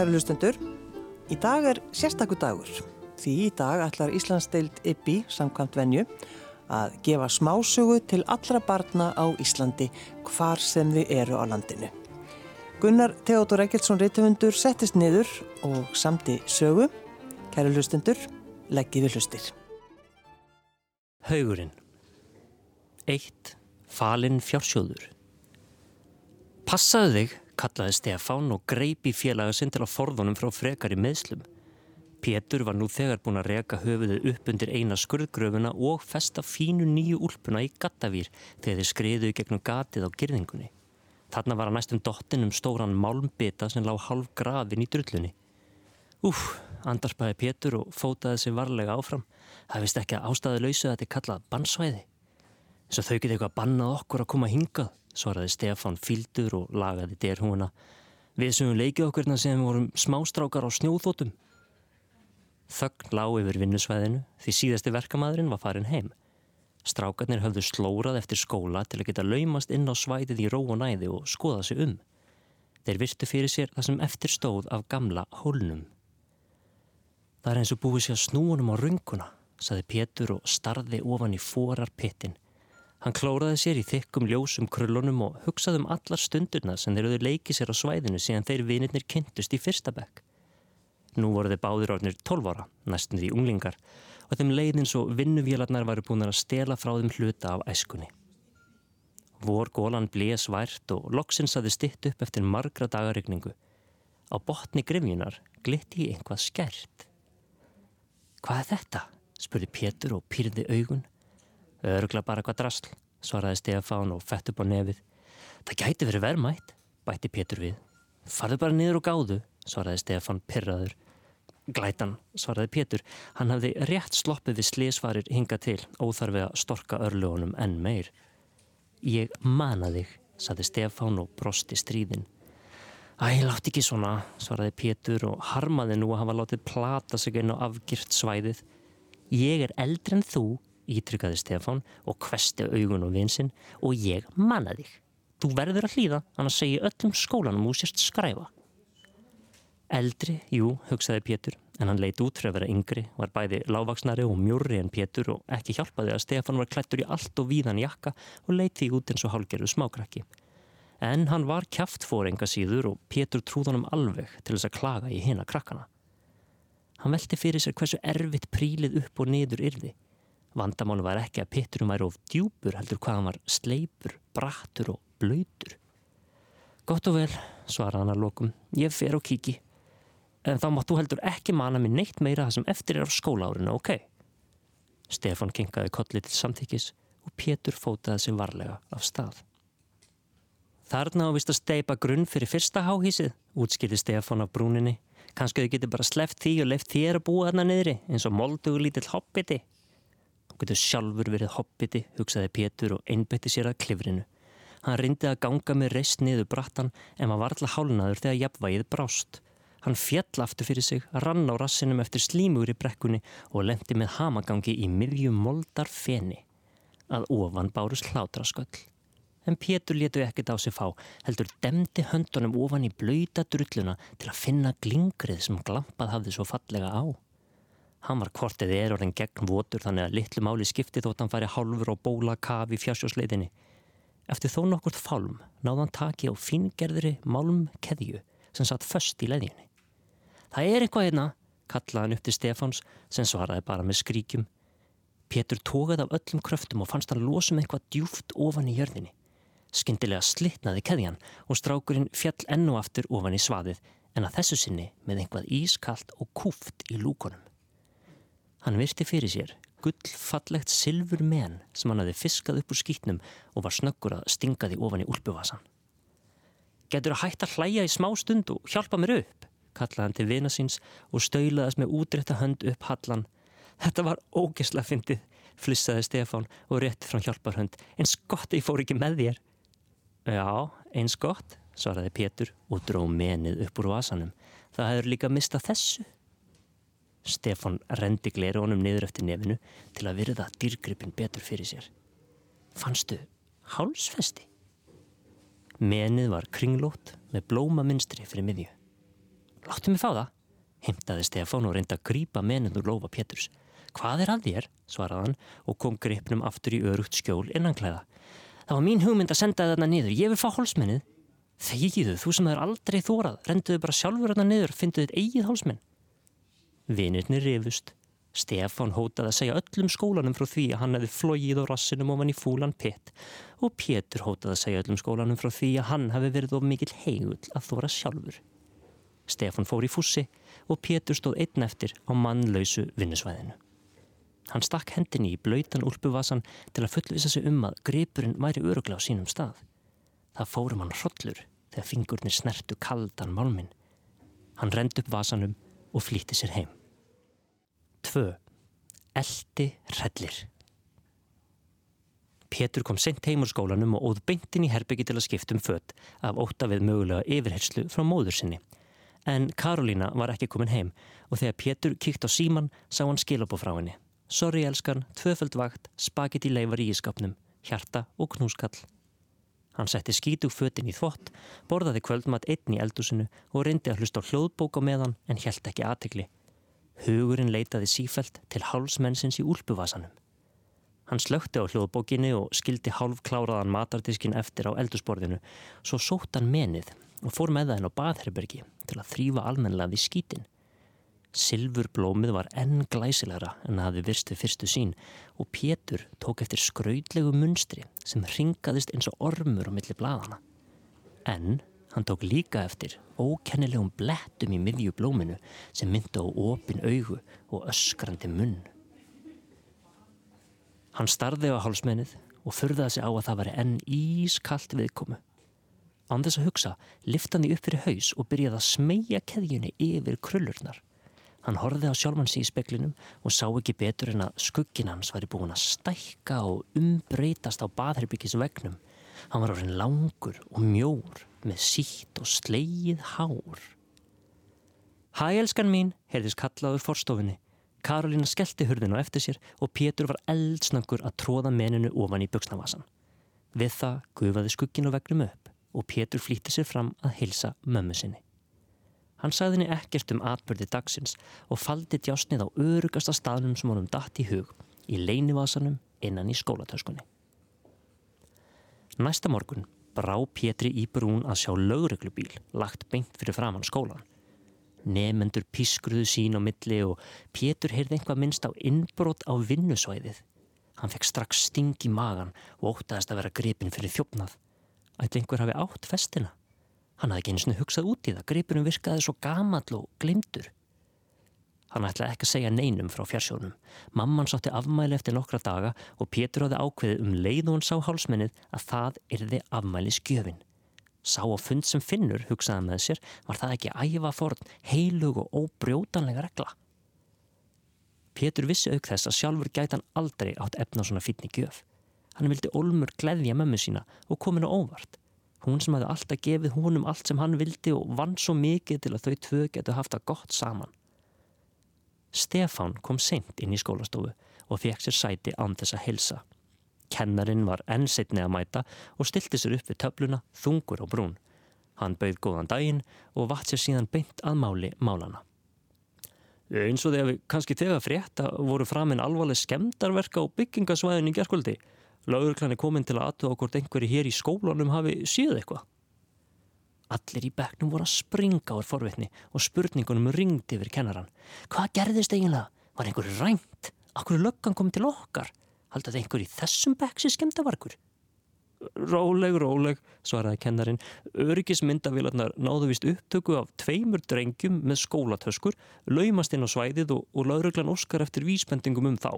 kæru lustendur. Í dag er sérstakur dagur. Því í dag ætlar Íslandsdeild Ibbi, samkvæmt venju, að gefa smásögu til allra barna á Íslandi hvar sem þið eru á landinu. Gunnar Theodor Eggertsson Rittumundur settist niður og samti sögu. Kæru lustendur, leggið við hlustir. Haugurinn. Eitt, falinn fjársjóður. Passaðu þig, kallaði Stefán og greipi félaga sinn til að forðunum frá frekar í meðslum. Pétur var nú þegar búin að reka höfuðið upp undir eina skurðgröfuna og festa fínu nýju úlpuna í gattavýr þegar þeir skriðuði gegnum gatið á girðingunni. Þarna var að næstum dottin um stóran málmbita sem lág halv grafin í drullunni. Úf, andarpaði Pétur og fótaði sig varlega áfram. Það vist ekki að ástæðu lausu að þetta er kallað bannsvæði. Svo þau geti eitthvað bannað okkur að koma hingað, svaraði Stefan fíldur og lagaði derhúuna. Við sem leikið okkurna sem vorum smástrákar á snjóþótum. Þögn lág yfir vinnusvæðinu því síðasti verkamæðurinn var farin heim. Strákarnir höfðu slórað eftir skóla til að geta laumast inn á svæðið í ró og næði og skoða sig um. Þeir virtu fyrir sér það sem eftir stóð af gamla hólnum. Það er eins og búið sér snúunum á runguna, saði Pétur og starði ofan í forar pittin. Hann klóraði sér í þykkum ljósum krullunum og hugsaði um allar stundurna sem þeir auðvitað leikið sér á svæðinu síðan þeir vinirnir kynntust í fyrsta bekk. Nú voru þeir báðir ornir 12 ára, næstum því unglingar, og þeim leiðin svo vinnuvélarnar varu búin að stela frá þeim hluta af æskunni. Vor gólan blés vært og loksins aði stitt upp eftir margra dagarregningu. Á botni grifjunar glitti í einhvað skert. Hvað er þetta? spurði Pétur og pýrði augun. Örgla bara hvað drasl, svaraði Stefán og fett upp á nefið. Það gæti verið vermætt, bætti Pétur við. Farðu bara niður og gáðu, svaraði Stefan pyrraður. Glætan, svaraði Pétur. Hann hafði rétt sloppið við slísvarir hinga til, óþarfið að storka örlugunum enn meir. Ég mana þig, saði Stefan og brosti stríðin. Æ, látt ekki svona, svaraði Pétur og harmaði nú að hafa látið plata sig inn á afgirt svæðið. Ég er eldri en þú, ítrykkaði Stefan og kvesti augun og vinsinn og ég manna þig. Þú verður að hlýða, annars segi öllum skólanum úr sérst skræfa. Eldri, jú, hugsaði Pétur, en hann leit út fyrir að vera yngri, var bæði lávaksnari og mjúri en Pétur og ekki hjálpaði að Stefan var klættur í allt og víðan jakka og leit því út eins og hálgerðu smákrakki. En hann var kæftfóringa síður og Pétur trúð honum alveg til þess að klaga í hina krakkana. Hann velti fyrir sér hversu erfitt prílið upp og niður yrði. Vandamálu var ekki að Péturum væri of djúpur heldur hvað hann var sleipur, brattur og blöytur. Gott og vel, svaraði hann að lokum, ég fer og kíki en þá máttu heldur ekki mana mér neitt meira það sem eftir er á skólaárinu, ok? Stefan kinkaði kollið til samþykis og Pétur fótaði sig varlega af stað. Þarna ávist að steipa grunn fyrir fyrsta háhísið, útskýrði Stefan af brúninni. Kanski þau getur bara sleft því og left þér að búa þarna niðri, eins og moldugur lítill hoppiti. Getur sjálfur verið hoppiti, hugsaði Pétur og einbætti sér að klifrinu. Hann reyndi að ganga með reist niður brattan en var varðla hálnaður þegar jafnvægið brást. Hann fjall aftur fyrir sig, rann á rassinum eftir slímugur í brekkunni og lendi með hamagangi í miðjum moldar feni. Að ofan bárus hlátrasköll. En Pétur letu ekkert á sig fá, heldur demdi höndunum ofan í blöyta drulluna til að finna glingrið sem glampað hafði svo fallega á. Hann var kvortið er orðin gegn votur þannig að litlu máli skipti þótt hann færi hálfur og bóla kaf í fjársjósleiðinni. Eftir þó nokkurt fálm náðan taki á fingerðri málm keðju sem satt först í leðjunni. Það er eitthvað hérna, kallaði hann upp til Stefáns sem svaraði bara með skríkjum. Pétur tókaði af öllum kröftum og fannst hann losum eitthvað djúft ofan í jörðinni. Skyndilega slittnaði keðjan og strákurinn fjall ennu aftur ofan í svaðið en að þessu sinni með einhvað ískalt og kúft í lúkonum. Hann virti fyrir sér gullfallegt silfur menn sem hann hafi fiskað upp úr skýtnum og var snöggur að stinga því ofan í úlpuvasan. Getur að hætta hlæja í smá stund og hjálpa mér upp? kallaði hann til vina síns og stöylaðast með útrétta hönd upp hallan. Þetta var ógesla fyndið, flissaði Stefán og rétti frá hjálparhönd. Eins gott ég fór ekki með þér. Já, eins gott, svaraði Pétur og dró menið upp úr vasanum. Það hefur líka mistað þessu. Stefán rendi gleri honum niður eftir nefinu til að virða dýrgripin betur fyrir sér. Fannstu hálsfesti? Menið var kringlót með blóma minstri fyrir miðju. Láttu mig fá það, heimtaði Stefán og reyndi að grípa meninn úr lofa Péturs. Hvað er að þér, svaraði hann og kom gripnum aftur í örugt skjól innanklæða. Það var mín hugmynd að senda þarna niður, ég vil fá hálsmennið. Þegiðu, þú sem er aldrei þórað, renduðu bara sjálfur þarna niður, fynduðu þitt eigið hálsmenn. Vinirni rifust. Stefán hótaði að segja öllum skólanum frá því að hann hefði flóið á rassinum ofan í fúlan pitt og Pétur hótaði að segja öllum skólanum frá því að hann hefði verið of mikill heigull að þóra sjálfur. Stefán fór í fússi og Pétur stóð einn eftir á mannlausu vinnusvæðinu. Hann stakk hendinni í blöytan úlpuvasan til að fullvisa sig um að gripurinn væri öruglega á sínum stað. Það fórum hann hrollur þegar fingurnir snertu kaldan málminn. Hann rend upp vasanum og flýtti sér heim. 2. Eldi rellir Pétur kom sent heim úr skólanum og óð beintin í herbyggi til að skiptum fött af óta við mögulega yfirherslu frá móður sinni. En Karolína var ekki komin heim og þegar Pétur kíkt á síman sá hann skilabó frá henni. Sorry elskan, tvöföld vakt, spagetti leifar í ískapnum, hjarta og knúskall. Hann setti skítug fötinn í þvott, borðaði kvöldmat einn í eldusinu og reyndi að hlusta á hljóðbók á meðan en helt ekki aðtegli. Hugurinn leitaði sífælt til hálsmennsins í úlpuvasanum. Hann slökti á hljóðbókinni og skildi hálf kláraðan matardiskin eftir á eldusborðinu, svo sótt hann menið og fór með það henn á baðherbergi til að þrýfa almennilega við skítin. Silfurblómið var enn glæsilegra en það hafi virst við fyrstu sín og Pétur tók eftir skrautlegu munstri sem ringaðist eins og ormur á milli bladana. En hann tók líka eftir ókennilegum blettum í miðju blóminu sem myndi á opin augu og öskrandi munn. Hann starði á hálsmennið og förðaði sig á að það var enn ískallt viðkomu. Án þess að hugsa lifti hann því upp fyrir haus og byrjaði að smegja keðjunni yfir krullurnar. Hann horfið á sjálfansi í speklinum og sá ekki betur en að skuggin hans væri búin að stækka og umbreytast á baðherbyggis-vegnum. Hann var orðin langur og mjór með sítt og sleið hár. Hæ, elskan mín, heyrðis kallaður forstofinni. Karolina skellti hurðinu eftir sér og Pétur var eldsnöggur að tróða meninu ofan í buksnavasan. Við það gufaði skuggin á vegnum upp og Pétur flýtti sér fram að hilsa mömmu sinni. Hann sagði henni ekkert um atbyrði dagsins og faldi djásnið á örugasta staðnum sem honum dætt í hug í leinivasanum innan í skólatöskunni. Næsta morgun brá Pétri í brún að sjá lögreglubíl lagt beint fyrir framann skólan. Nefendur pískruðu sín á milli og Pétur heyrði einhvað minnst á innbrot á vinnusvæðið. Hann fekk strax sting í magan og óttaðist að vera gripin fyrir þjófnað. Ætli einhver hafi átt festina? Hann hafði ekki eins og hugsað út í það, gripurum virkaði svo gamall og glimtur. Hann ætlaði ekki að segja neinum frá fjarsjónum. Mamman sátti afmæli eftir nokkra daga og Pétur hafði ákveðið um leið og hann sá hálsmennið að það yrði afmæli skjöfin. Sá á fund sem finnur, hugsaði með sér, var það ekki æfa forn, heilug og óbrjótanlega regla. Pétur vissi auk þess að sjálfur gæti hann aldrei átt efna svona fítni gjöf. Hann vildi Olmur gleðja mömmu sína og kominu óvart. Hún sem hafði alltaf gefið húnum allt sem hann vildi og vann svo mikið til að þau tvö getu haft það gott saman. Stefán kom seint inn í skólastofu og fekk sér sæti án þess að helsa. Kennarin var ennseitni að mæta og stilti sér upp við töfluna þungur og brún. Hann bauð góðan daginn og vatt sér síðan beint að máli málana. Eins og þegar við kannski þegar frétta voru fram en alvarleg skemdarverka á byggingasvæðin í gerðskvöldi Laugurklann er komin til að aðtöða hvort einhverju hér í skólanum hafi síð eitthvað. Allir í begnum voru að springa á forvitni og spurningunum ringdi yfir kennaran. Hvað gerðist eiginlega? Var einhverju rænt? Akkur löggan kom til okkar? Haldaði einhverju í þessum beksi skemdavarkur? Róleg, róleg, svaraði kennarin. Öryggismyndavílarnar náðu vist upptöku af tveimur drengjum með skólatöskur, laumast inn á svæðið og, og lauruglan óskar eftir vísbendingum um þá.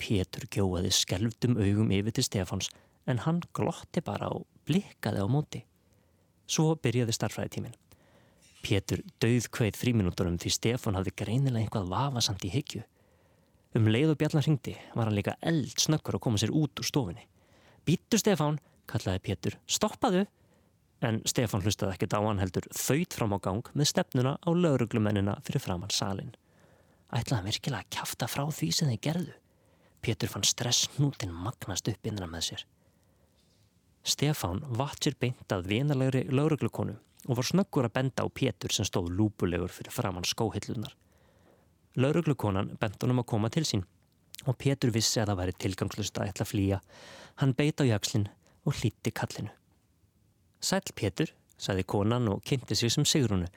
Pétur gjóaði skelvdum augum yfir til Stefáns en hann glotti bara og blikkaði á móti. Svo byrjaði starfræðitímin. Pétur döð kveið fríminútorum því Stefán hafði greinilega einhvað vafasamt í hyggju. Um leið og bjallan ringdi var hann líka eld snökkur að koma sér út úr stofinni. Býttu Stefán, kallaði Pétur, stoppaðu! En Stefán hlustaði ekkert á hann heldur þauðt fram á gang með stefnuna á lauruglumennina fyrir framann salin. Ætlaði virkilega að kæfta frá því sem þeir gerðu. Pétur fann stressnútin magnast upp innra með sér. Stefán vatt sér beint að venalegri lauruglukonu og var snöggur að benda á Pétur sem stóð lúpulegur fyrir framann skóhillunar. Lauruglukonan bent honum að koma til sín og Pétur vissi að það væri tilgangslust að ætla að flýja. Hann beit á jakslinn og hlíti kallinu. Sæl Pétur, saði konan og kynnti sig sem Sigrunu.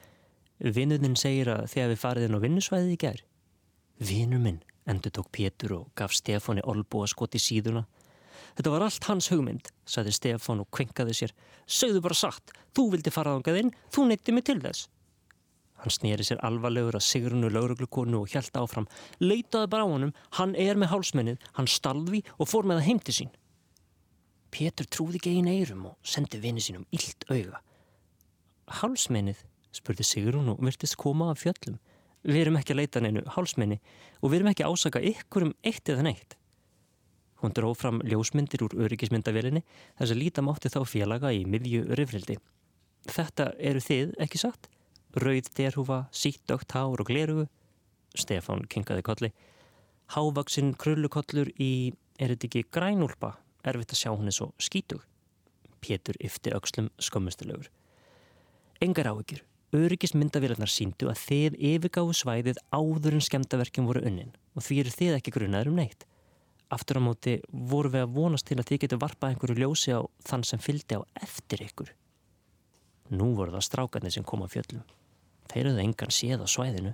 Vinnuðinn segir að þegar við farið inn á vinnusvæðið í gerð. Vinnu minn, endur tók Pétur og gaf Stefáni olbúa skot í síðuna. Þetta var allt hans hugmynd, saði Stefán og kvenkaði sér. Sögðu bara satt, þú vildi fara ángað inn, þú neytti mig til þess. Hann snýri sér alvarlegur að Sigrunu lauruglukonu og hjælt áfram. Leitaði bara á honum, hann er með hálsmennið, hann stalði og fór með það heim til sín. Pétur trúði einn eirum og sendi vini sínum illt auga. Hálsmennið, spurði Sigrun og virtist koma af fjöllum. Við erum ekki að leita neinu hálsmenni og við erum ekki að ásaka ykkur um eitt eða neitt. Hún dróð fram ljósmyndir úr öryggismyndavélinni þess að líta mátti þá félaga í miðju rifrildi. Þetta eru þið, ekki satt? Rauð derhúfa, sítt ögt hár og glerugu? Stefán kingaði kolli. Hávaksinn krullukollur í, er þetta ekki grænúlpa? Erfitt að sjá hún er svo skítug. Pétur yfti aukslum skömmustilegur. Engar áhyggjur. Öryggismyndavélarnar síndu að þið yfirgáðu svæðið áður en skemdaverkjum voru unnin og því eru þið ekki grunnaður um neitt. Aftur á móti voru við að vonast til að þið getur varpað einhverju ljósi á þann sem fylgdi á eftir ykkur. Nú voru það strákarnir sem kom á fjöllum. Þeir eru það engan séð á svæðinu.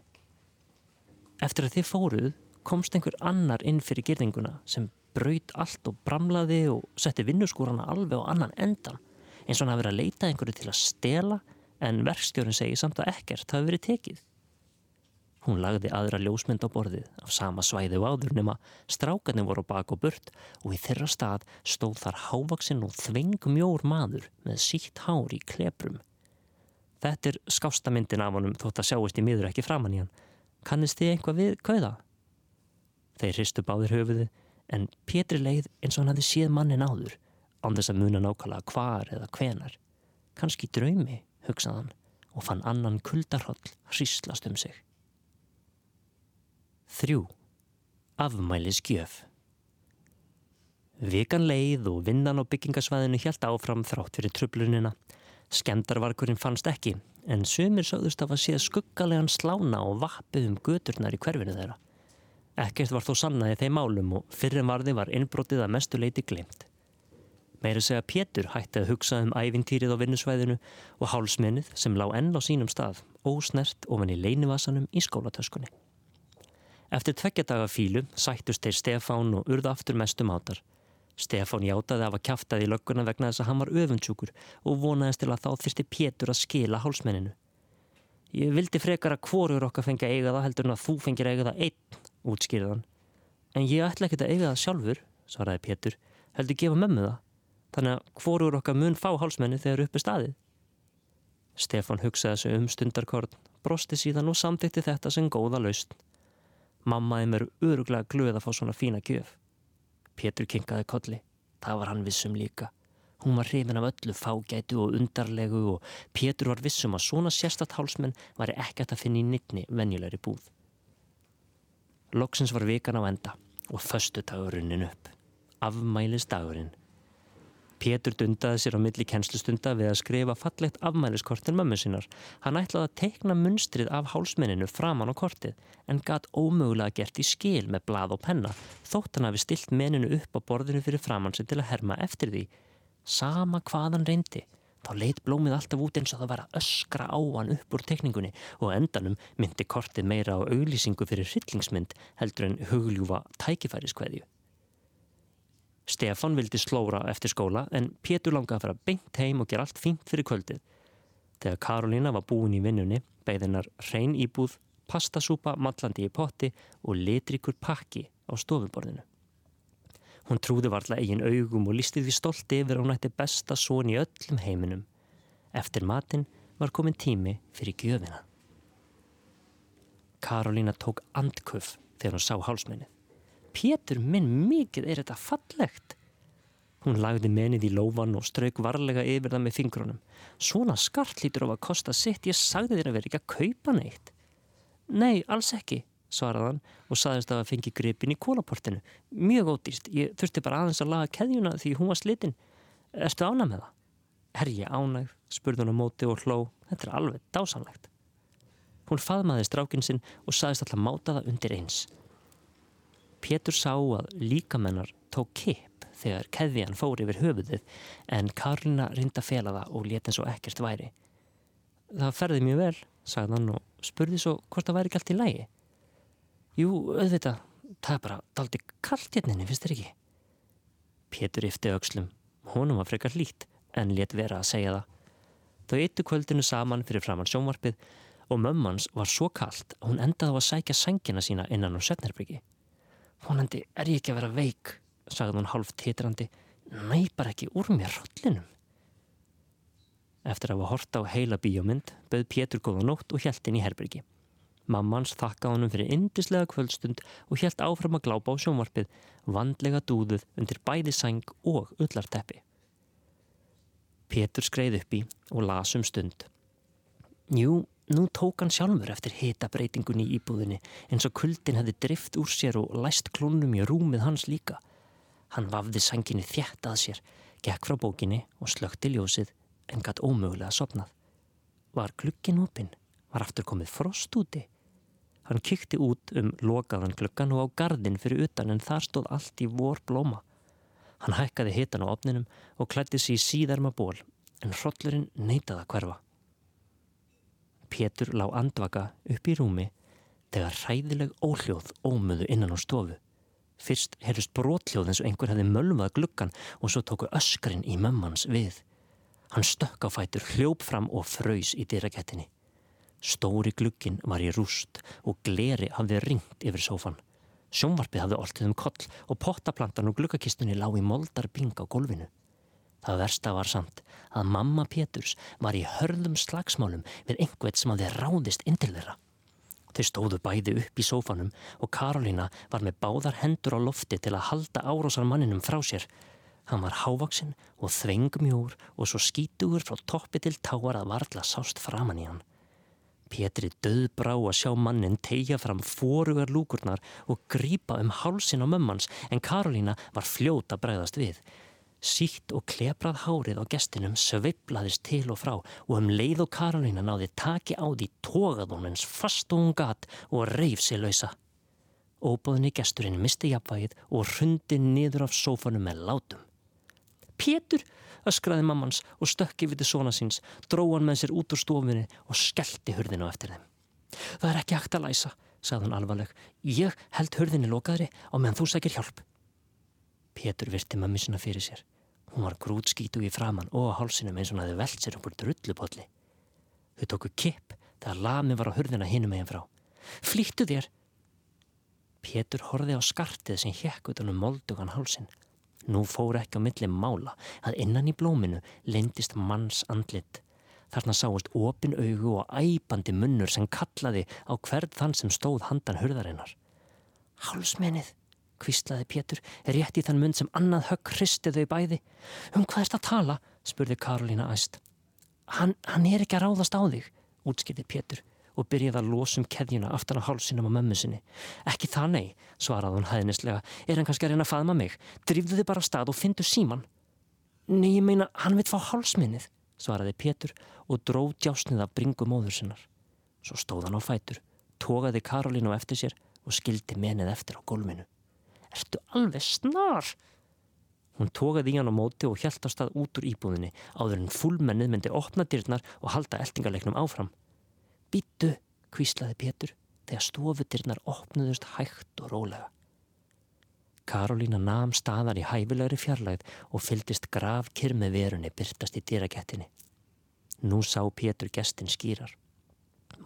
Eftir að þið fóruð komst einhver annar inn fyrir gerðinguna sem braut allt og bramlaði og setti vinnuskúrana alveg á annan endan eins og hann hafi verið að leita einhverju til að stela en verkstjórun segi samt að ekkert hafi verið tekið. Hún lagði aðra ljósmynd á borðið af sama svæði og áður nema strákarnir voru bak og burt og í þeirra stað stóð þar hávaksinn og þvengmjór maður með sítt hár í kleprum. Þetta er skástamyndin af honum þótt að sjáist í miður ekki framann í hann. Kannist þið einhvað við kauða? Þeir hristu báðir höfuði en Pétri leið eins og hann hafi séð mannin áður án þess að muna nákvæmlega hvar eða hvenar. Kanski draumi hugsaðan og fann annan kuldarhóll hríslast um sig. Þrjú. Afmæli skjöf. Vikan leið og vinnan á byggingasvæðinu hjælt áfram þrátt fyrir trublunina. Skemdarvarkurinn fannst ekki, en sömur sögðust af að sé skuggalegan slána og vappið um göturnar í hverfinu þeirra. Ekkert var þó sannaði þeim málum og fyrir varði var innbrotið að mestu leiti glimt. Meira segja Pétur hætti að hugsa um ævintýrið á vinnusvæðinu og hálsmennið sem lá enn á sínum stað, ósnert ofan í leinivasanum í skólatöskunni. Eftir tveggjadaga fílu sættust þeir Stefán og urða aftur mestum átar. Stefán játaði að kæftaði í lögguna vegna þess að hann var öfundsjúkur og vonaðist til að þá þurfti Pétur að skila hálsmenninu. Ég vildi frekar að hvorur okkar fengi að eiga það heldur en að þú fengir að eiga það einn, útskýrðan. En ég ætla ekkert að eiga það sjálfur, svaraði Pétur, heldur gefa mömmu það þannig að hvorur okkar mun fá hálsmenni þegar uppi staðið. Stefan hugsaði sig um stundarkorn, brosti síðan og samþykti þetta sem góða laust. Mammaði mér öruglega glöð að fá svona fína gjöf. Pétur kinkaði kolli, það var hann vissum líka. Hún var hrifin af öllu fágætu og undarlegu og Pétur var vissum að svona sérstatt hálsmenn var ekkert að finna í nittni venjulegri búð. Loksins var vikan á enda og föstu dagurinn upp. Afmælis dagurinn Pétur dundaði sér á milli kennslustunda við að skrifa fallegt afmæliskortin mömmu sinnar. Hann ætlaði að teikna munstrið af hálsmenninu framann á kortið en gatt ómögulega gert í skil með blað og penna þótt hann hafi stilt menninu upp á borðinu fyrir framann sem til að herma eftir því. Sama hvað hann reyndi. Þá leitt blómið alltaf út eins og það var að öskra á hann upp úr tekningunni og endanum myndi kortið meira á auglýsingu fyrir hryllingsmynd heldur en hugljúfa tækifæriskveðju. Stefan vildi slóra eftir skóla en Pétur langaði að fara beint heim og gera allt fínt fyrir kvöldið. Þegar Karolina var búin í vinnunni beigðinar reyn íbúð, pastasúpa, matlandi í potti og litrikur pakki á stofuborðinu. Hún trúði varla eigin augum og lísti því stolti yfir að hún ætti besta són í öllum heiminum. Eftir matin var komin tími fyrir gjöfina. Karolina tók andkuff þegar hún sá hálsmennið. Pétur minn mikið er þetta fallegt. Hún lagði menið í lófan og strauk varlega yfir það með fingrunum. Svona skart lítur á að kosta sitt, ég sagði þér að vera ekki að kaupa neitt. Nei, alls ekki, svaraði hann og saðist að það fengi gripin í kólaportinu. Mjög ódýst, ég þurfti bara aðeins að laga keðjuna því hún var slitinn. Erstu ánað með það? Er ég ánægð, spurði hún á móti og hló, þetta er alveg dásanlegt. Hún faðmaði strákin sinn og saðist alltaf máta það undir eins. Pétur sá að líkamennar tók kipp þegar keðjan fór yfir höfuðið en Karlina rinda fela það og leti eins og ekkert væri. Það ferði mjög vel, sagði hann og spurði svo hvort það væri ekki allt í lægi. Jú, auðvitað, það er bara daldi kallt hérninni, finnst þér ekki? Pétur yfti aukslum. Honum var frekar lít en let vera að segja það. Þau eittu kvöldinu saman fyrir framann sjónvarpið og mömmans var svo kallt að hún endaði á að sækja sengina sína innan á Sötnerbyggi. Vonandi er ég ekki að vera veik, sagði hún halvt titrandi. Næ, bara ekki úr mér rollinum. Eftir að hafa horta á heila bíómynd bauð Pétur góða nótt og hjælt inn í herbyrgi. Mammans þakka honum fyrir indislega kvöldstund og hjælt áfram að glápa á sjónvarpið, vandlega dúðuð undir bæði sæng og öllarteppi. Pétur skreið upp í og las um stund. Jú, nú tók hann sjálfur eftir hita breytingunni í íbúðinni eins og kuldin hefði drift úr sér og læst klónum í rúmið hans líka. Hann vafði sænginni þjætt að sér, gekk frá bókinni og slökti ljósið en gatt ómögulega sopnað. Var glukkin opinn? Var aftur komið frost úti? Hann kykti út um lokaðan glukkan og á gardin fyrir utan en þar stóð allt í vor blóma. Hann hækkaði hitan á opninum og klætti sér í síðarma ból en hrollurinn neytaði að hverfa. Pétur lá andvaka upp í rúmi þegar hræðileg óhljóð ómöðu innan á stofu. Fyrst herust brotljóð eins og einhver hefði mölmað glukkan og svo tóku öskarinn í mömmans við. Hann stökk á fætur, hljóp fram og fröys í dyrakettinni. Stóri glukkin var í rúst og gleri hafði ringt yfir sófan. Sjónvarpið hafði oltið um koll og pottaplantan og glukkakistunni lág í moldar bing á gólfinu. Það versta var samt að mamma Péturs var í hörðum slagsmálum við einhvert sem hafði ráðist inn til þeirra. Þau stóðu bæði upp í sófanum og Karolina var með báðar hendur á lofti til að halda árásar manninum frá sér. Hann var hávaksinn og þvengmjór og svo skítugur frá toppi til táar að varðla sást framann í hann. Pétri döðbrá að sjá mannin tegja fram fórugar lúkurnar og grípa um hálsin á mömmans en Karolína var fljóta bregðast við. Sítt og kleprað hárið á gestinum sveiplaðist til og frá og um leið og Karolína náði taki á því tógað hún eins fast og hún gat og reif sér lausa. Óbóðinni gesturinn misti jafnvægið og hrundi niður af sófanum með látum. Pétur! öskraði mammans og stökki við til svona síns, dróðan með sér út úr stofinni og skellti hurðinu eftir þeim. Það er ekki hægt að læsa, sagði hann alvarleg. Ég held hurðinni lokaðri á meðan þú sækir hjálp. Pétur virti mammi sinna fyrir sér. Hún var grútskítu í framann og á hálsinum eins og hann hefði velt sér upp úr drullupolli. Þau tóku kipp þegar lami var á hurðina hinum meginn frá. Flýttu þér! Pétur horfi á skartið sem hjekk utan um moldugan hálsin. Nú fór ekki á milli mála að innan í blóminu leindist manns andlit. Þarna sáist opin augu og æpandi munnur sem kallaði á hverð þann sem stóð handan hurðarinnar. Hálsmennið, kvíslaði Pétur, er rétt í þann munn sem annað högg hristi þau bæði. Um hvað erst að tala? spurði Karolína æst. Hann, hann er ekki að ráðast á þig, útskildi Pétur og byrjaði að losum keðjuna aftan á hálsinum á mömmu sinni. Ekki það nei, svaraði hún hæðnislega. Er hann kannski að reyna að faðma mig? Drifðu þið bara stað og fyndu síman. Nei, ég meina, hann vitt fá hálsminnið, svaraði Pétur og dróð djásnið af bringu móður sinnar. Svo stóð hann á fætur, tókaði Karolínu eftir sér og skildi menið eftir á gólfinu. Ertu alveg snar? Hún tókaði í hann á móti og hjælt á stað út úr íbúðinni áður en fullmennið myndi opna dyrnar og halda eltingalegnum áfram. Býttu, kvíslaði Pétur þegar stofutirnar opnuðust hægt og rólega. Karolína nam staðar í hæfilegri fjarlæð og fyldist grav kyrmi verunni byrtast í dýragettinni. Nú sá Pétur gestin skýrar.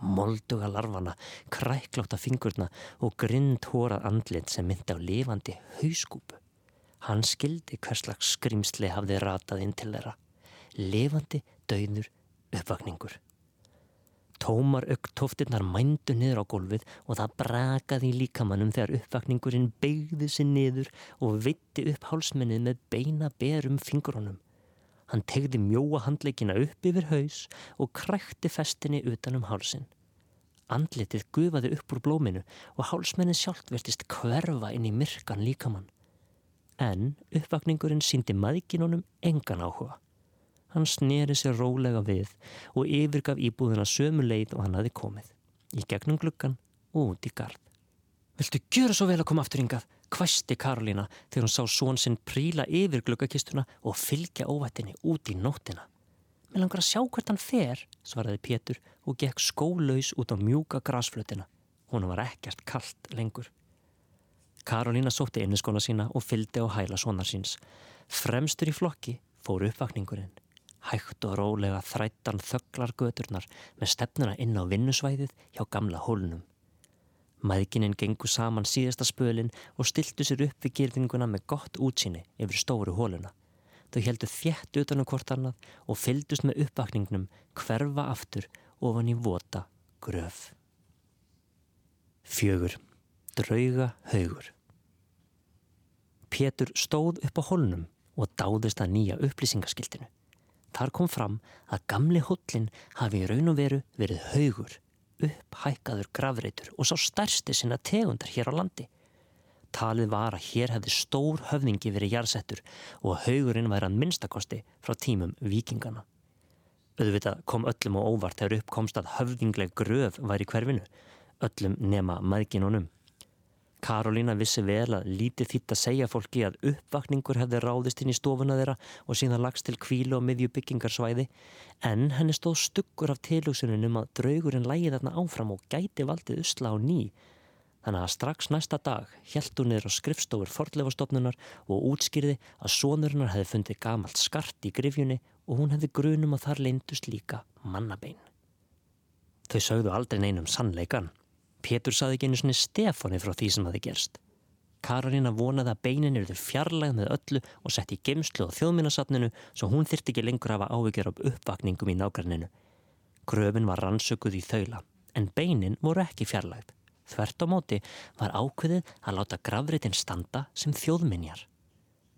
Molduga larfana, krækláta fingurna og grind hórað andlit sem myndi á lifandi hauskúpu. Hann skildi hverslags skrimsli hafði ratað inn til þeirra. Lifandi, dauður, uppvakningur. Tómar auktóftirnar mændu niður á gólfið og það brakaði í líkamannum þegar uppvakningurinn beigði sér niður og vitti upp hálsmennið með beina berum fingurónum. Hann tegði mjóa handleikina upp yfir haus og krækti festinni utanum hálsin. Andlitið gufaði upp úr blóminu og hálsmennið sjálft vertist hverfa inn í myrkan líkamann. En uppvakningurinn síndi maðginunum engan áhuga. Hann sneri sér rólega við og yfirgaf íbúðina sömu leið og hann hafi komið. Í gegnum gluggan og út í gard. Viltu gjöra svo vel að koma aftur yngað? Hvæsti Karolína þegar hún sá són sinn príla yfir gluggakistuna og fylgja óvættinni út í nóttina. Mér langar að sjá hvert hann fer, svaraði Pétur og gekk skólaus út á mjúka grasflutina. Hún var ekkert kallt lengur. Karolína sótti inniskona sína og fylgdi á hæla sonar síns. Fremstur í flokki fór uppvakningurinn. Hægt og rólega þrættan þögglar göturnar með stefnuna inn á vinnusvæðið hjá gamla hólnum. Mæðgininn gengur saman síðasta spölinn og stiltu sér upp við gerðinguna með gott útsýni yfir stóru hóluna. Þau heldu þjætt utanum hvort annað og fyldust með uppvakningnum hverfa aftur ofan í vota gröf. Fjögur. Drauga haugur. Pétur stóð upp á hólnum og dáðist að nýja upplýsingaskiltinu. Þar kom fram að gamli hóllin hafi í raun og veru verið haugur, upphækkaður gravreitur og sá stærsti sinna tegundar hér á landi. Talið var að hér hefði stór höfningi verið jarðsettur og haugurinn væri að minnstakosti frá tímum vikingana. Öðvitað kom öllum og óvart þegar uppkomst að höfðingleg gröf væri hverfinu, öllum nema maðginunum. Karolína vissi vel að lítið þýtt að segja fólki að uppvakningur hefði ráðist inn í stofuna þeirra og síðan lagst til kvílu og miðju byggingarsvæði en henni stóð stuggur af tilugsunum um að draugurinn lægi þarna áfram og gæti valdið usla á ný. Þannig að strax næsta dag held hún niður á skrifstofur forlefastofnunar og útskýrði að sonurinnar hefði fundið gamalt skart í grifjunni og hún hefði grunum að þar leindust líka mannabein. Þau sögðu aldrei neinum sannleikan. Pétur saði ekki einu svoni Stefáni frá því sem hafi gerst. Karolina vonaði að beinin eruður fjarlæg með öllu og sett í gemslu á þjóðminnarsatninu svo hún þyrti ekki lengur að hafa ávíkjör á uppvakningum í nákvæmninu. Gröfin var rannsökuð í þaula, en beinin voru ekki fjarlægð. Þvert á móti var ákveðið að láta gravritin standa sem þjóðminjar.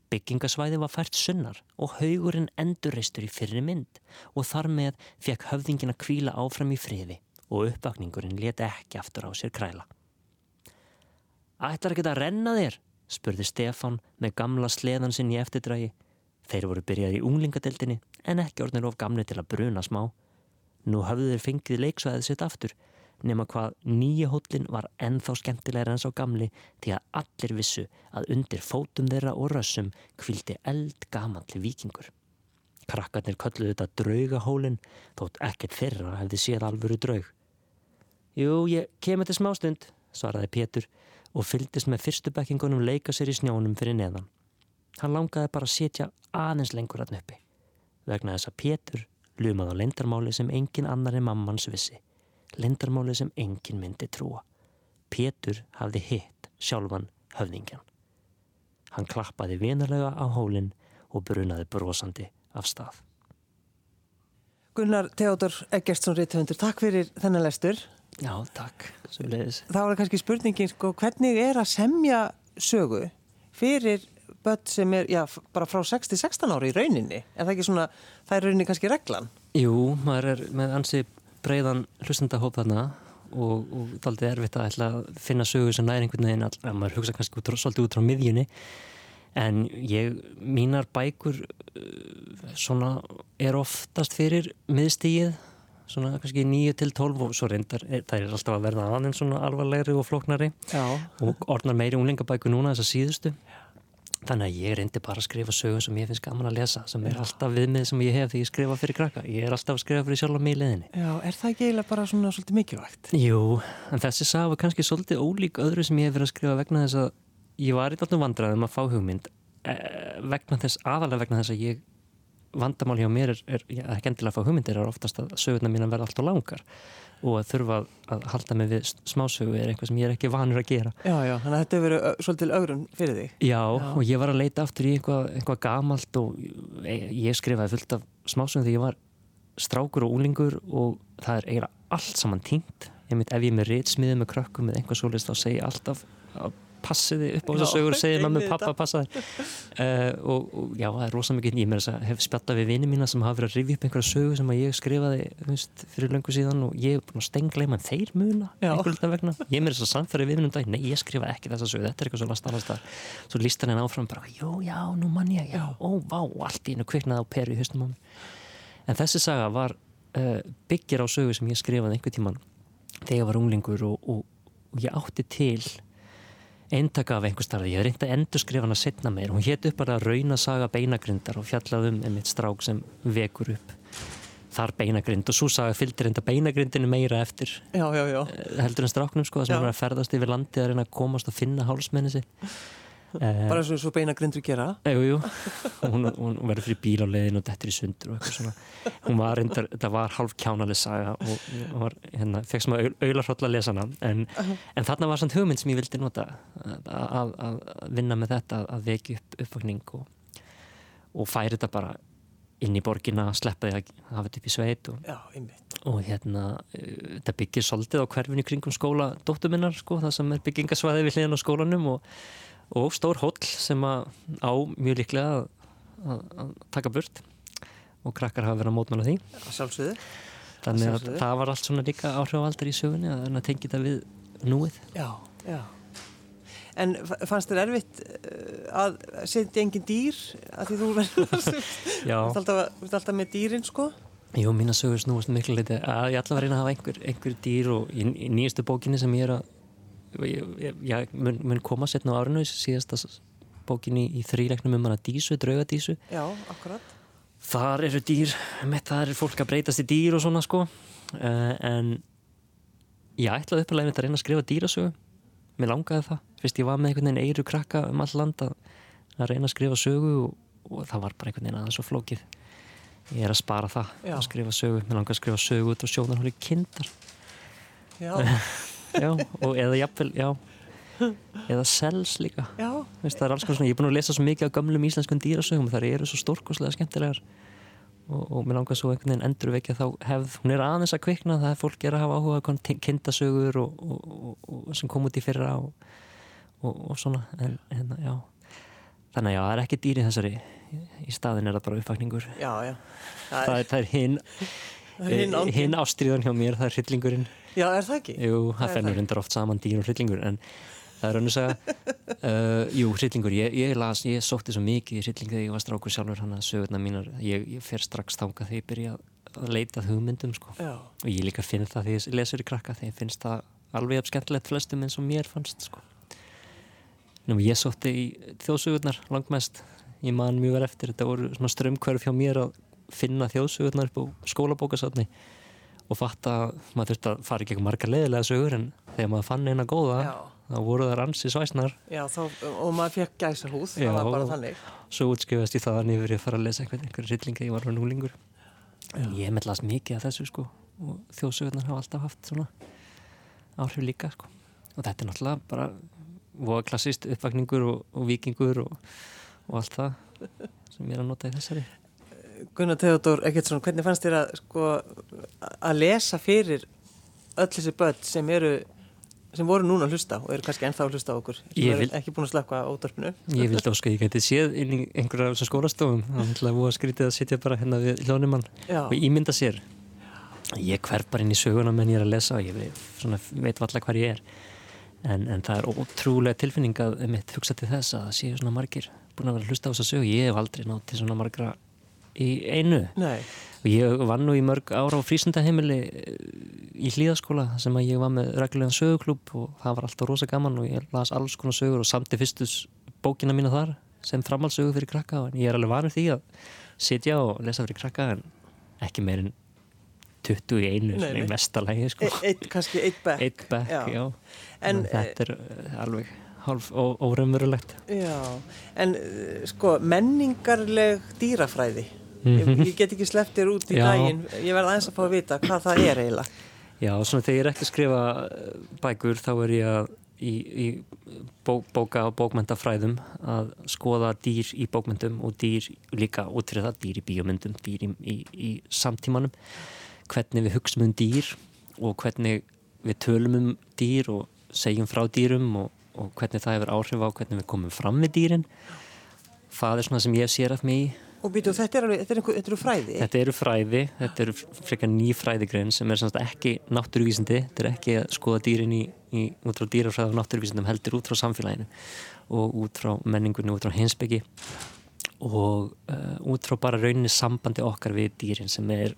Byggingasvæði var fært sunnar og haugurinn endurreistur í fyrri mynd og þar með fekk höfðingin að kvíla áfram í friði og uppvakningurinn leti ekki aftur á sér kræla. Ætlar ekki að renna þér? spurði Stefan með gamla sleðan sinn í eftirdrægi. Þeir voru byrjaði í unglingadeildinni en ekki orðinir of gamli til að bruna smá. Nú hafðu þeir fengið leiksvæðið sitt aftur nema hvað nýja hóllin var ennþá skemmtilegur enn sá gamli því að allir vissu að undir fótum þeirra og rössum kvildi eld gamanli vikingur. Krakkarnir kölluðu þetta draugahólin þótt ekkert þeirra hefði séð alvöru draug. Jú, ég kemur til smástund, svaraði Pétur og fyldist með fyrstu bekkingunum leika sér í snjónum fyrir neðan. Hann langaði bara að setja aðeins lengur að nöppi. Vegna þess að Pétur lumaði á lendarmáli sem engin annar en mammans vissi. Lendarmáli sem engin myndi trúa. Pétur hafði hitt sjálfan höfðingjan. Hann klappaði vinarlega á hólinn og brunaði brosandi af stað. Gunnar Theodor Eggertsson Ritthundur, takk fyrir þennan lestur. Já, takk. Það var kannski spurningin, sko, hvernig er að semja sögu fyrir börn sem er, já, bara frá 6-16 ári í rauninni? Er það ekki svona, það er rauninni kannski reglan? Jú, maður er með ansi breiðan hlustendahóp þarna og, og það er aldrei erfitt að, að finna sögu sem næri einhvern veginn, að maður hugsa kannski út, svolítið út frá miðjunni en ég, mínar bækur uh, svona er oftast fyrir miðstígið svona kannski 9 til 12 og svo reyndar það er alltaf að verða aðeins svona alvarlegri og floknari Já. og orðnar meiri unglingabæku núna þess að síðustu. Þannig að ég reyndi bara að skrifa sögum sem ég finnst gaman að lesa sem er alltaf viðmið sem ég hef þegar ég skrifa fyrir krakka. Ég er alltaf að skrifa fyrir sjálf á mig í leðinni Já, er það ekki eiginlega bara svona svolítið mikilvægt? Jú, en þessi sag var kannski svolítið ólík öðru sem ég hef verið að skrifa vegna þess að ég var í alltaf vandraðum að fá hugmynd eh, vegna þess, aðalega vegna þess að ég vandamál hjá mér er, er ekki endilega að fá hugmyndir er oftast að sögurna mín verða alltaf langar og að þurfa að halda mig við smásögu er eitthvað sem ég er ekki vanur að gera. Já, já, þannig að þetta hefur verið svolítil augrun fyrir þig. Já, já, og ég var að leita aftur í eitthvað, eitthvað gamalt og ég skrifaði fullt af smásögum þegar ég var strákur og úlingur og það er eiginlega allt saman tínt ég mynd ef ég er með reytsmiðið með krökkum eða einhvað svolítið þá segja alltaf passiði upp á þess að sögur og segja mamma, pappa, passaði uh, og, og já, það er rosalega mikið ég að hef spjattað við vini mína sem hafa verið að rifja upp einhverja sögu sem ég skrifaði veist, fyrir löngu síðan og ég hef búin að stengleima en þeir muna einhverja vegna. Ég með þess að samfæri við minnum dag, nei ég skrifa ekki þessa sögu þetta er eitthvað svona starfastar svo líst hann áfram bara, jú, já, nú mann ég, já, ó, vá allt í hennu kviknaði á tíman þegar ég var unglingur og, og, og ég átti til eintaka af einhver starfi, ég hef reyndið að endur skrifa hana setna meir, hún hétt upp bara rauna saga beinagrindar og fjallaðum einmitt strák sem vekur upp þar beinagrind. Og svo saga fylgir enda beinagrindinu meira eftir já, já, já. Eh, heldur en stráknum sko, sem er að ferðast yfir landi að reyna að komast og finna hálsmenni Eh, bara eins og beinagrindur gera. Jú, jú. hún, hún verður fyrir bíl á leiðin og dettur í sundur og eitthvað svona. Hún var reyndar, það var halv kjánaleg saga og var, hérna, fekk sem að auðlarhólla að lesa hana. En, uh -huh. en þarna var samt hugmynd sem ég vildi nota að, að vinna með þetta að veki upp uppvakning og, og færi þetta bara inn í borgina, sleppa því að hafa þetta upp í sveit og, Já, og hérna uh, þetta byggir svolítið á hverfinu kringum skóla dóttuminnar sko, það sem er byggingasvæði við hliðan á skólanum og og stór hóll sem á mjög líklega að, að, að taka burt. Og krakkar hafa verið að mótmála því. Sjálfsögðu. Þannig að Sjálfsögðu. það var allt svona líka áhrifaldar í sögunni að tengja þetta við núið. Já, já. En fannst þér erfitt eh, að setja engin dýr? Að því þú verður alltaf, alltaf með dýrin sko? Jú, mín að sögur snúast miklu liti að ég ætla að reyna að hafa einhver, einhver dýr og í, í nýjastu bókinni sem ég er að ég, ég mun, mun koma setna á árinu síðasta bókinni í þrýleiknum um hana dísu, draugadísu. Já, akkurat. Þar eru dýr, með það er fólk að breytast í dýr og svona sko. Uh, en ég ætlaði uppalega að reyna að skrifa dýrasögu. Mér langaði það, fyrst ég var með einhvern veginn eiru krakka um all land að, að reyna að skrifa sögu og, og það var bara einhvern veginn aðeins svo flókið. Ég er að spara það, Já. að skrifa sögu. Mér langaði að skrifa sögu út á sjónarhóli kindar. Já já, og eða jafnvel, já. Eða sels líka. Vist, það er alls konar svona, ég er búin að lesa svo mikið á gamlum íslenskum dýrasögum, þar eru svo stórkoslega skemmtilegar. Og, og mér langar svo einhvern veginn endurvekja þá hefð. Hún er aðeins að kvikna, það er fólk er að hafa áhuga kindasögur og, og, og sem kom út í fyrra og svona en, en, já. þannig að já, það er ekki dýri þessari í staðin er það bara já. það, það er, er hinn hinn ástriðan hjá mér, það er hryllingurinn Já, er það ekki? Jú, það fennur undar oft saman dýr og hryllingur en það er önnus að uh, Jú, hryllingur, ég, ég las ég sótti svo mikið í hrylling þegar ég var strákur sjálfur hann að sögurna mínar, ég, ég fer strax þánga þegar ég byrja að leita hugmyndum sko. og ég líka finn það þegar ég lesur í krakka þegar ég finnst það alveg af skemmtilegt flestum eins og mér fannst sko. Nú, ég sótti í þjóðsögurnar langmest. Ég man mjög vel eftir, þetta voru strömmkverf hjá mér að finna þjóðsögurnar upp á skólabókasatni og fatt að maður þurfti að fara í gegn marga leðilega sögur en þegar maður fann eina góða Já. þá voru það ransi svæsnar. Já, þá, og maður fekk gæsa húð það var bara þannig. Svo útskjöfast ég það að nýfur ég að fara að lesa einhver, einhver rillinga, ég var hann núlingur en ég meðlast mikið af þessu sko og þjóðsögurnar hafa alltaf haft svona áhrif líka sko. Og þetta er náttúrulega bara voða klassist uppvakningur og, og vikingur og, og allt það sem ég er að nota í þessari Gunnar Teodor Eggertsson, hvernig fannst þér að, sko, að lesa fyrir öll þessi börn sem eru sem voru núna að hlusta og eru kannski ennþá að hlusta á okkur? Sem eru ekki búin að slakka á dörpinu Ég vildi áska að ég gæti séð inn í einhverja af þessum skólastofum. Að það var skrítið að sitja bara hérna við hljónumann og ímynda sér. Ég hverf bara inn í söguna menn ég er að lesa og ég veit, svona, veit valla hvað ég er. En, en það er ótrúlega tilfinning að mitt hugsa til þess að séu svona margir búin að vera að hlusta á þessa sög ég hef aldrei nátt til svona margra í einu Nei. og ég var nú í mörg ára á frísundaheimili eh, í hlýðaskóla sem að ég var með reglulegan söguklub og það var alltaf rosa gaman og ég las alls konar sögur og samti fyrstus bókina mína þar sem framhaldsögur fyrir krakka og ég er alveg vanur því að sitja og lesa fyrir krakka en ekki meirinn 20 í einu nei, nei. í mestalagi sko. e eitt, kannski eitt bekk, eitt bekk já. Já. En, en þetta er uh, alveg hálf óraumurulegt Já, en sko menningarleg dýrafræði. Ég, ég get ekki slepptir út í Já. daginn. Ég verði aðeins að fá að vita hvað það er eiginlega. Já, svona þegar ég er ekki að skrifa eh, bækur þá er ég að í, í bó, bóka og bókmyndafræðum að skoða dýr í bókmyndum og dýr líka útrið það, dýr í bíomyndum dýr í, í, í samtímanum. Hvernig við hugsaum um dýr og hvernig við tölum um dýr og segjum frá dýrum og, og hvernig það hefur áhrif á hvernig við komum fram við dýrin. Það er svona sem ég sér af mig Og býtu, þetta eru er er fræði? Þetta eru fræði, þetta eru frekar ný fræðigrein sem er semst ekki náttúruvísindi, þetta er ekki að skoða dýrin í, í út frá dýrafræði og náttúruvísindum heldur út frá samfélaginu og út frá menningunni, út frá hinsbyggi og uh, út frá bara rauninni sambandi okkar við dýrin sem er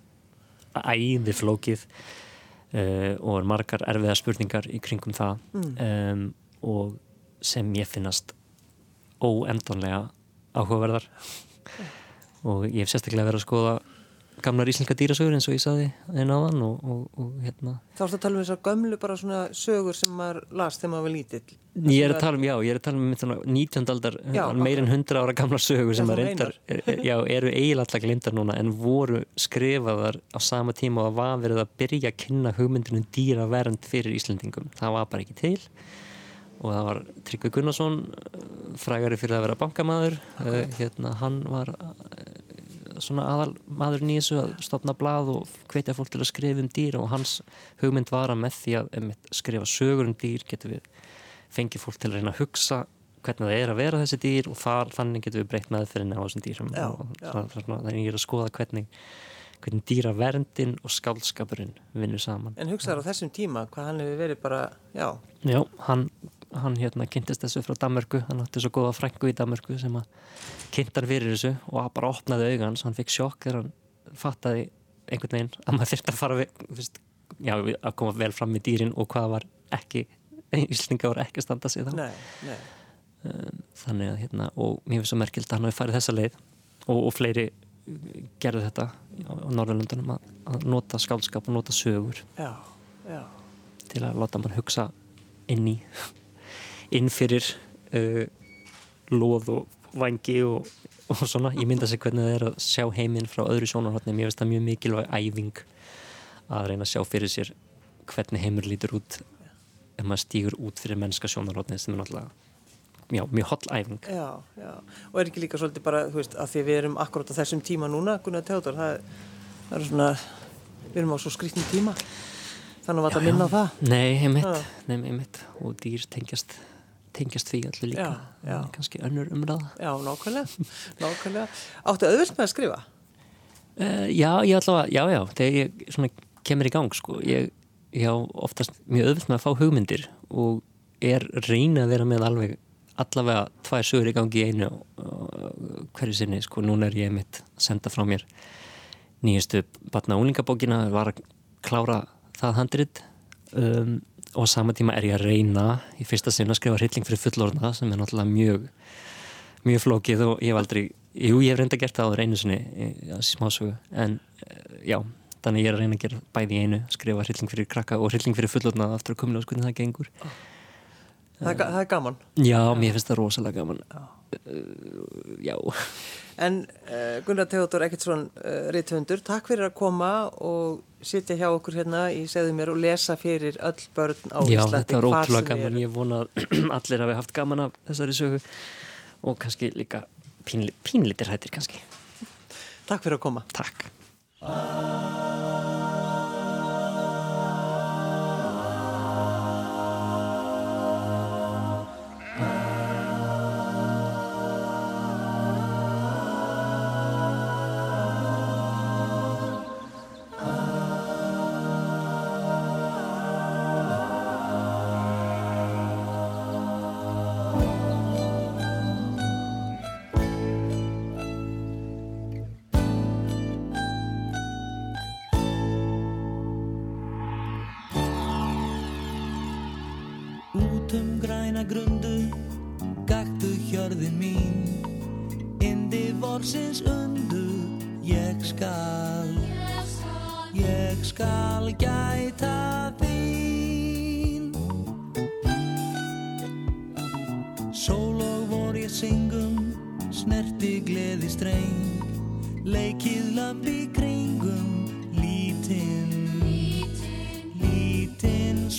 æði flókið uh, og er margar erfiða spurningar í kringum það mm. um, og sem ég finnast óendonlega áhugaverðar og ég hef sérstaklega verið að skoða gamlar íslenska dýrasögur eins og ég saði einn á þann og, og, og hérna Þá erstu að tala um þessar gömlu bara svona sögur sem maður las þegar maður var lítill Ég er að tala um, já, ég er að tala um 19. aldar, meirinn 100 ára gamla sögur sem reyndar, já, eru eiginlega glindar núna en voru skrifaðar á sama tíma og var verið að byrja að kynna hugmyndunum dýravernd fyrir Íslendingum. Það var bara ekki til og það var Tryggvi Gunnarsson frægari fyrir að vera bankamæður okay. uh, hérna, hann var svona aðal maðurinn í þessu að stopna blað og hvetja fólk til að skrifa um dýr. Og hans hugmynd var að með því að skrifa sögur um dýr getur við fengið fólk til að reyna að hugsa hvernig það er að vera þessi dýr. Og þar, þannig getur við breytt meðferðin á þessum dýrum. Já, og þannig ég er að skoða hvernig hvernig dýraverndin og skálskapurinn vinnur saman. En hugsaður á þessum tíma hvað hann hefur verið bara, já. Já, hann hann hérna kynntist þessu frá Danmarku hann átti svo góða frængu í Danmarku sem að kynntar fyrir þessu og bara opnaði augan svo hann fikk sjokk þegar hann fattaði einhvern veginn að maður þurfti að fara við, fyrst, já, að koma vel fram í dýrin og hvað var ekki Íslinga voru ekki að standa sig þá nei, nei. Um, þannig að hérna og mér finnst svo merkild að hann hafi farið þessa leið og, og fleiri gerðu þetta á, á Norðurlundunum að, að nota skálskap og nota sögur já, já. til að láta mann hugsa inn í inn fyrir uh, loð og vangi og, og svona, ég mynda sig hvernig það er að sjá heiminn frá öðru sjónarhóttnum, ég veist það mjög mikilvæg æfing að reyna að sjá fyrir sér hvernig heimur lítur út ef maður stýgur út fyrir mennska sjónarhóttni sem er náttúrulega Já, mjög holl æfing. Já, já. Og er ekki líka svolítið bara, þú veist, að því við erum akkurát á þessum tíma núna, Gunnar Teodor, það, það er svona, við erum á svo skriktnum tíma, þannig að það minna á það. Nei, heimitt, nei, heimitt, og dýr tengjast tengjast því allir líka já, já. kannski önnur umræða Já, nákvæmlega, nákvæmlega Áttu auðvilt með að skrifa? Uh, já, ég allavega, já, já þegar ég svona kemur í gang sko ég, já, oftast mjög auðvilt með að fá hugmyndir og er reyna að vera með alveg allavega tvær sögur í gangi í einu hverju sinni, sko, núna er ég mitt að senda frá mér nýjastu batna úlingabókina var að klára það handrit um og á sama tíma er ég að reyna í fyrsta sinna að skrifa hrylling fyrir fullorna sem er náttúrulega mjög mjög flókið og ég hef aldrei jú, ég hef reynda gert það á einu sinni ja, smásögu, en eh, já þannig ég er að reyna að gera bæði í einu skrifa hrylling fyrir krakka og hrylling fyrir fullorna aftur að komla á skoðin það gengur. Það það er gaman. Já, mér finnst það rosalega gaman. Já, uh, já. En uh, Gunnar Teodor Ekkertsson uh, Ritthundur, takk fyrir að koma og sitja hjá okkur hérna í segðu mér og lesa fyrir öll börn á Íslandi. Já, þetta er ótrúlega gaman, ég vona að allir hafi haft gaman af þessari sögu og kannski líka pínli, pínlitir hættir kannski. Takk fyrir að koma. Takk.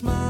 mesma.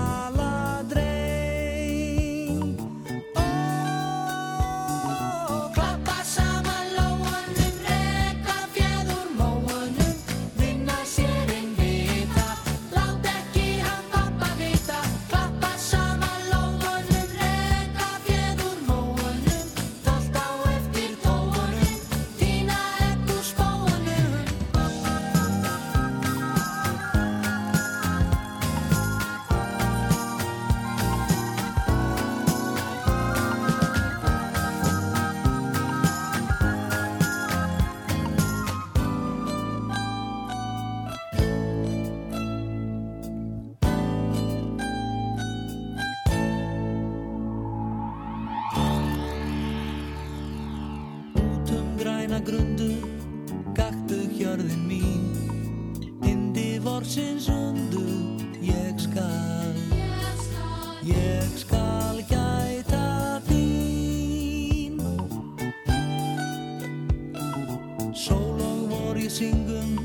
Syngum,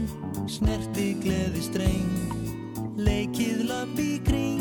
snerti gleði streng, leikið löp í grinn.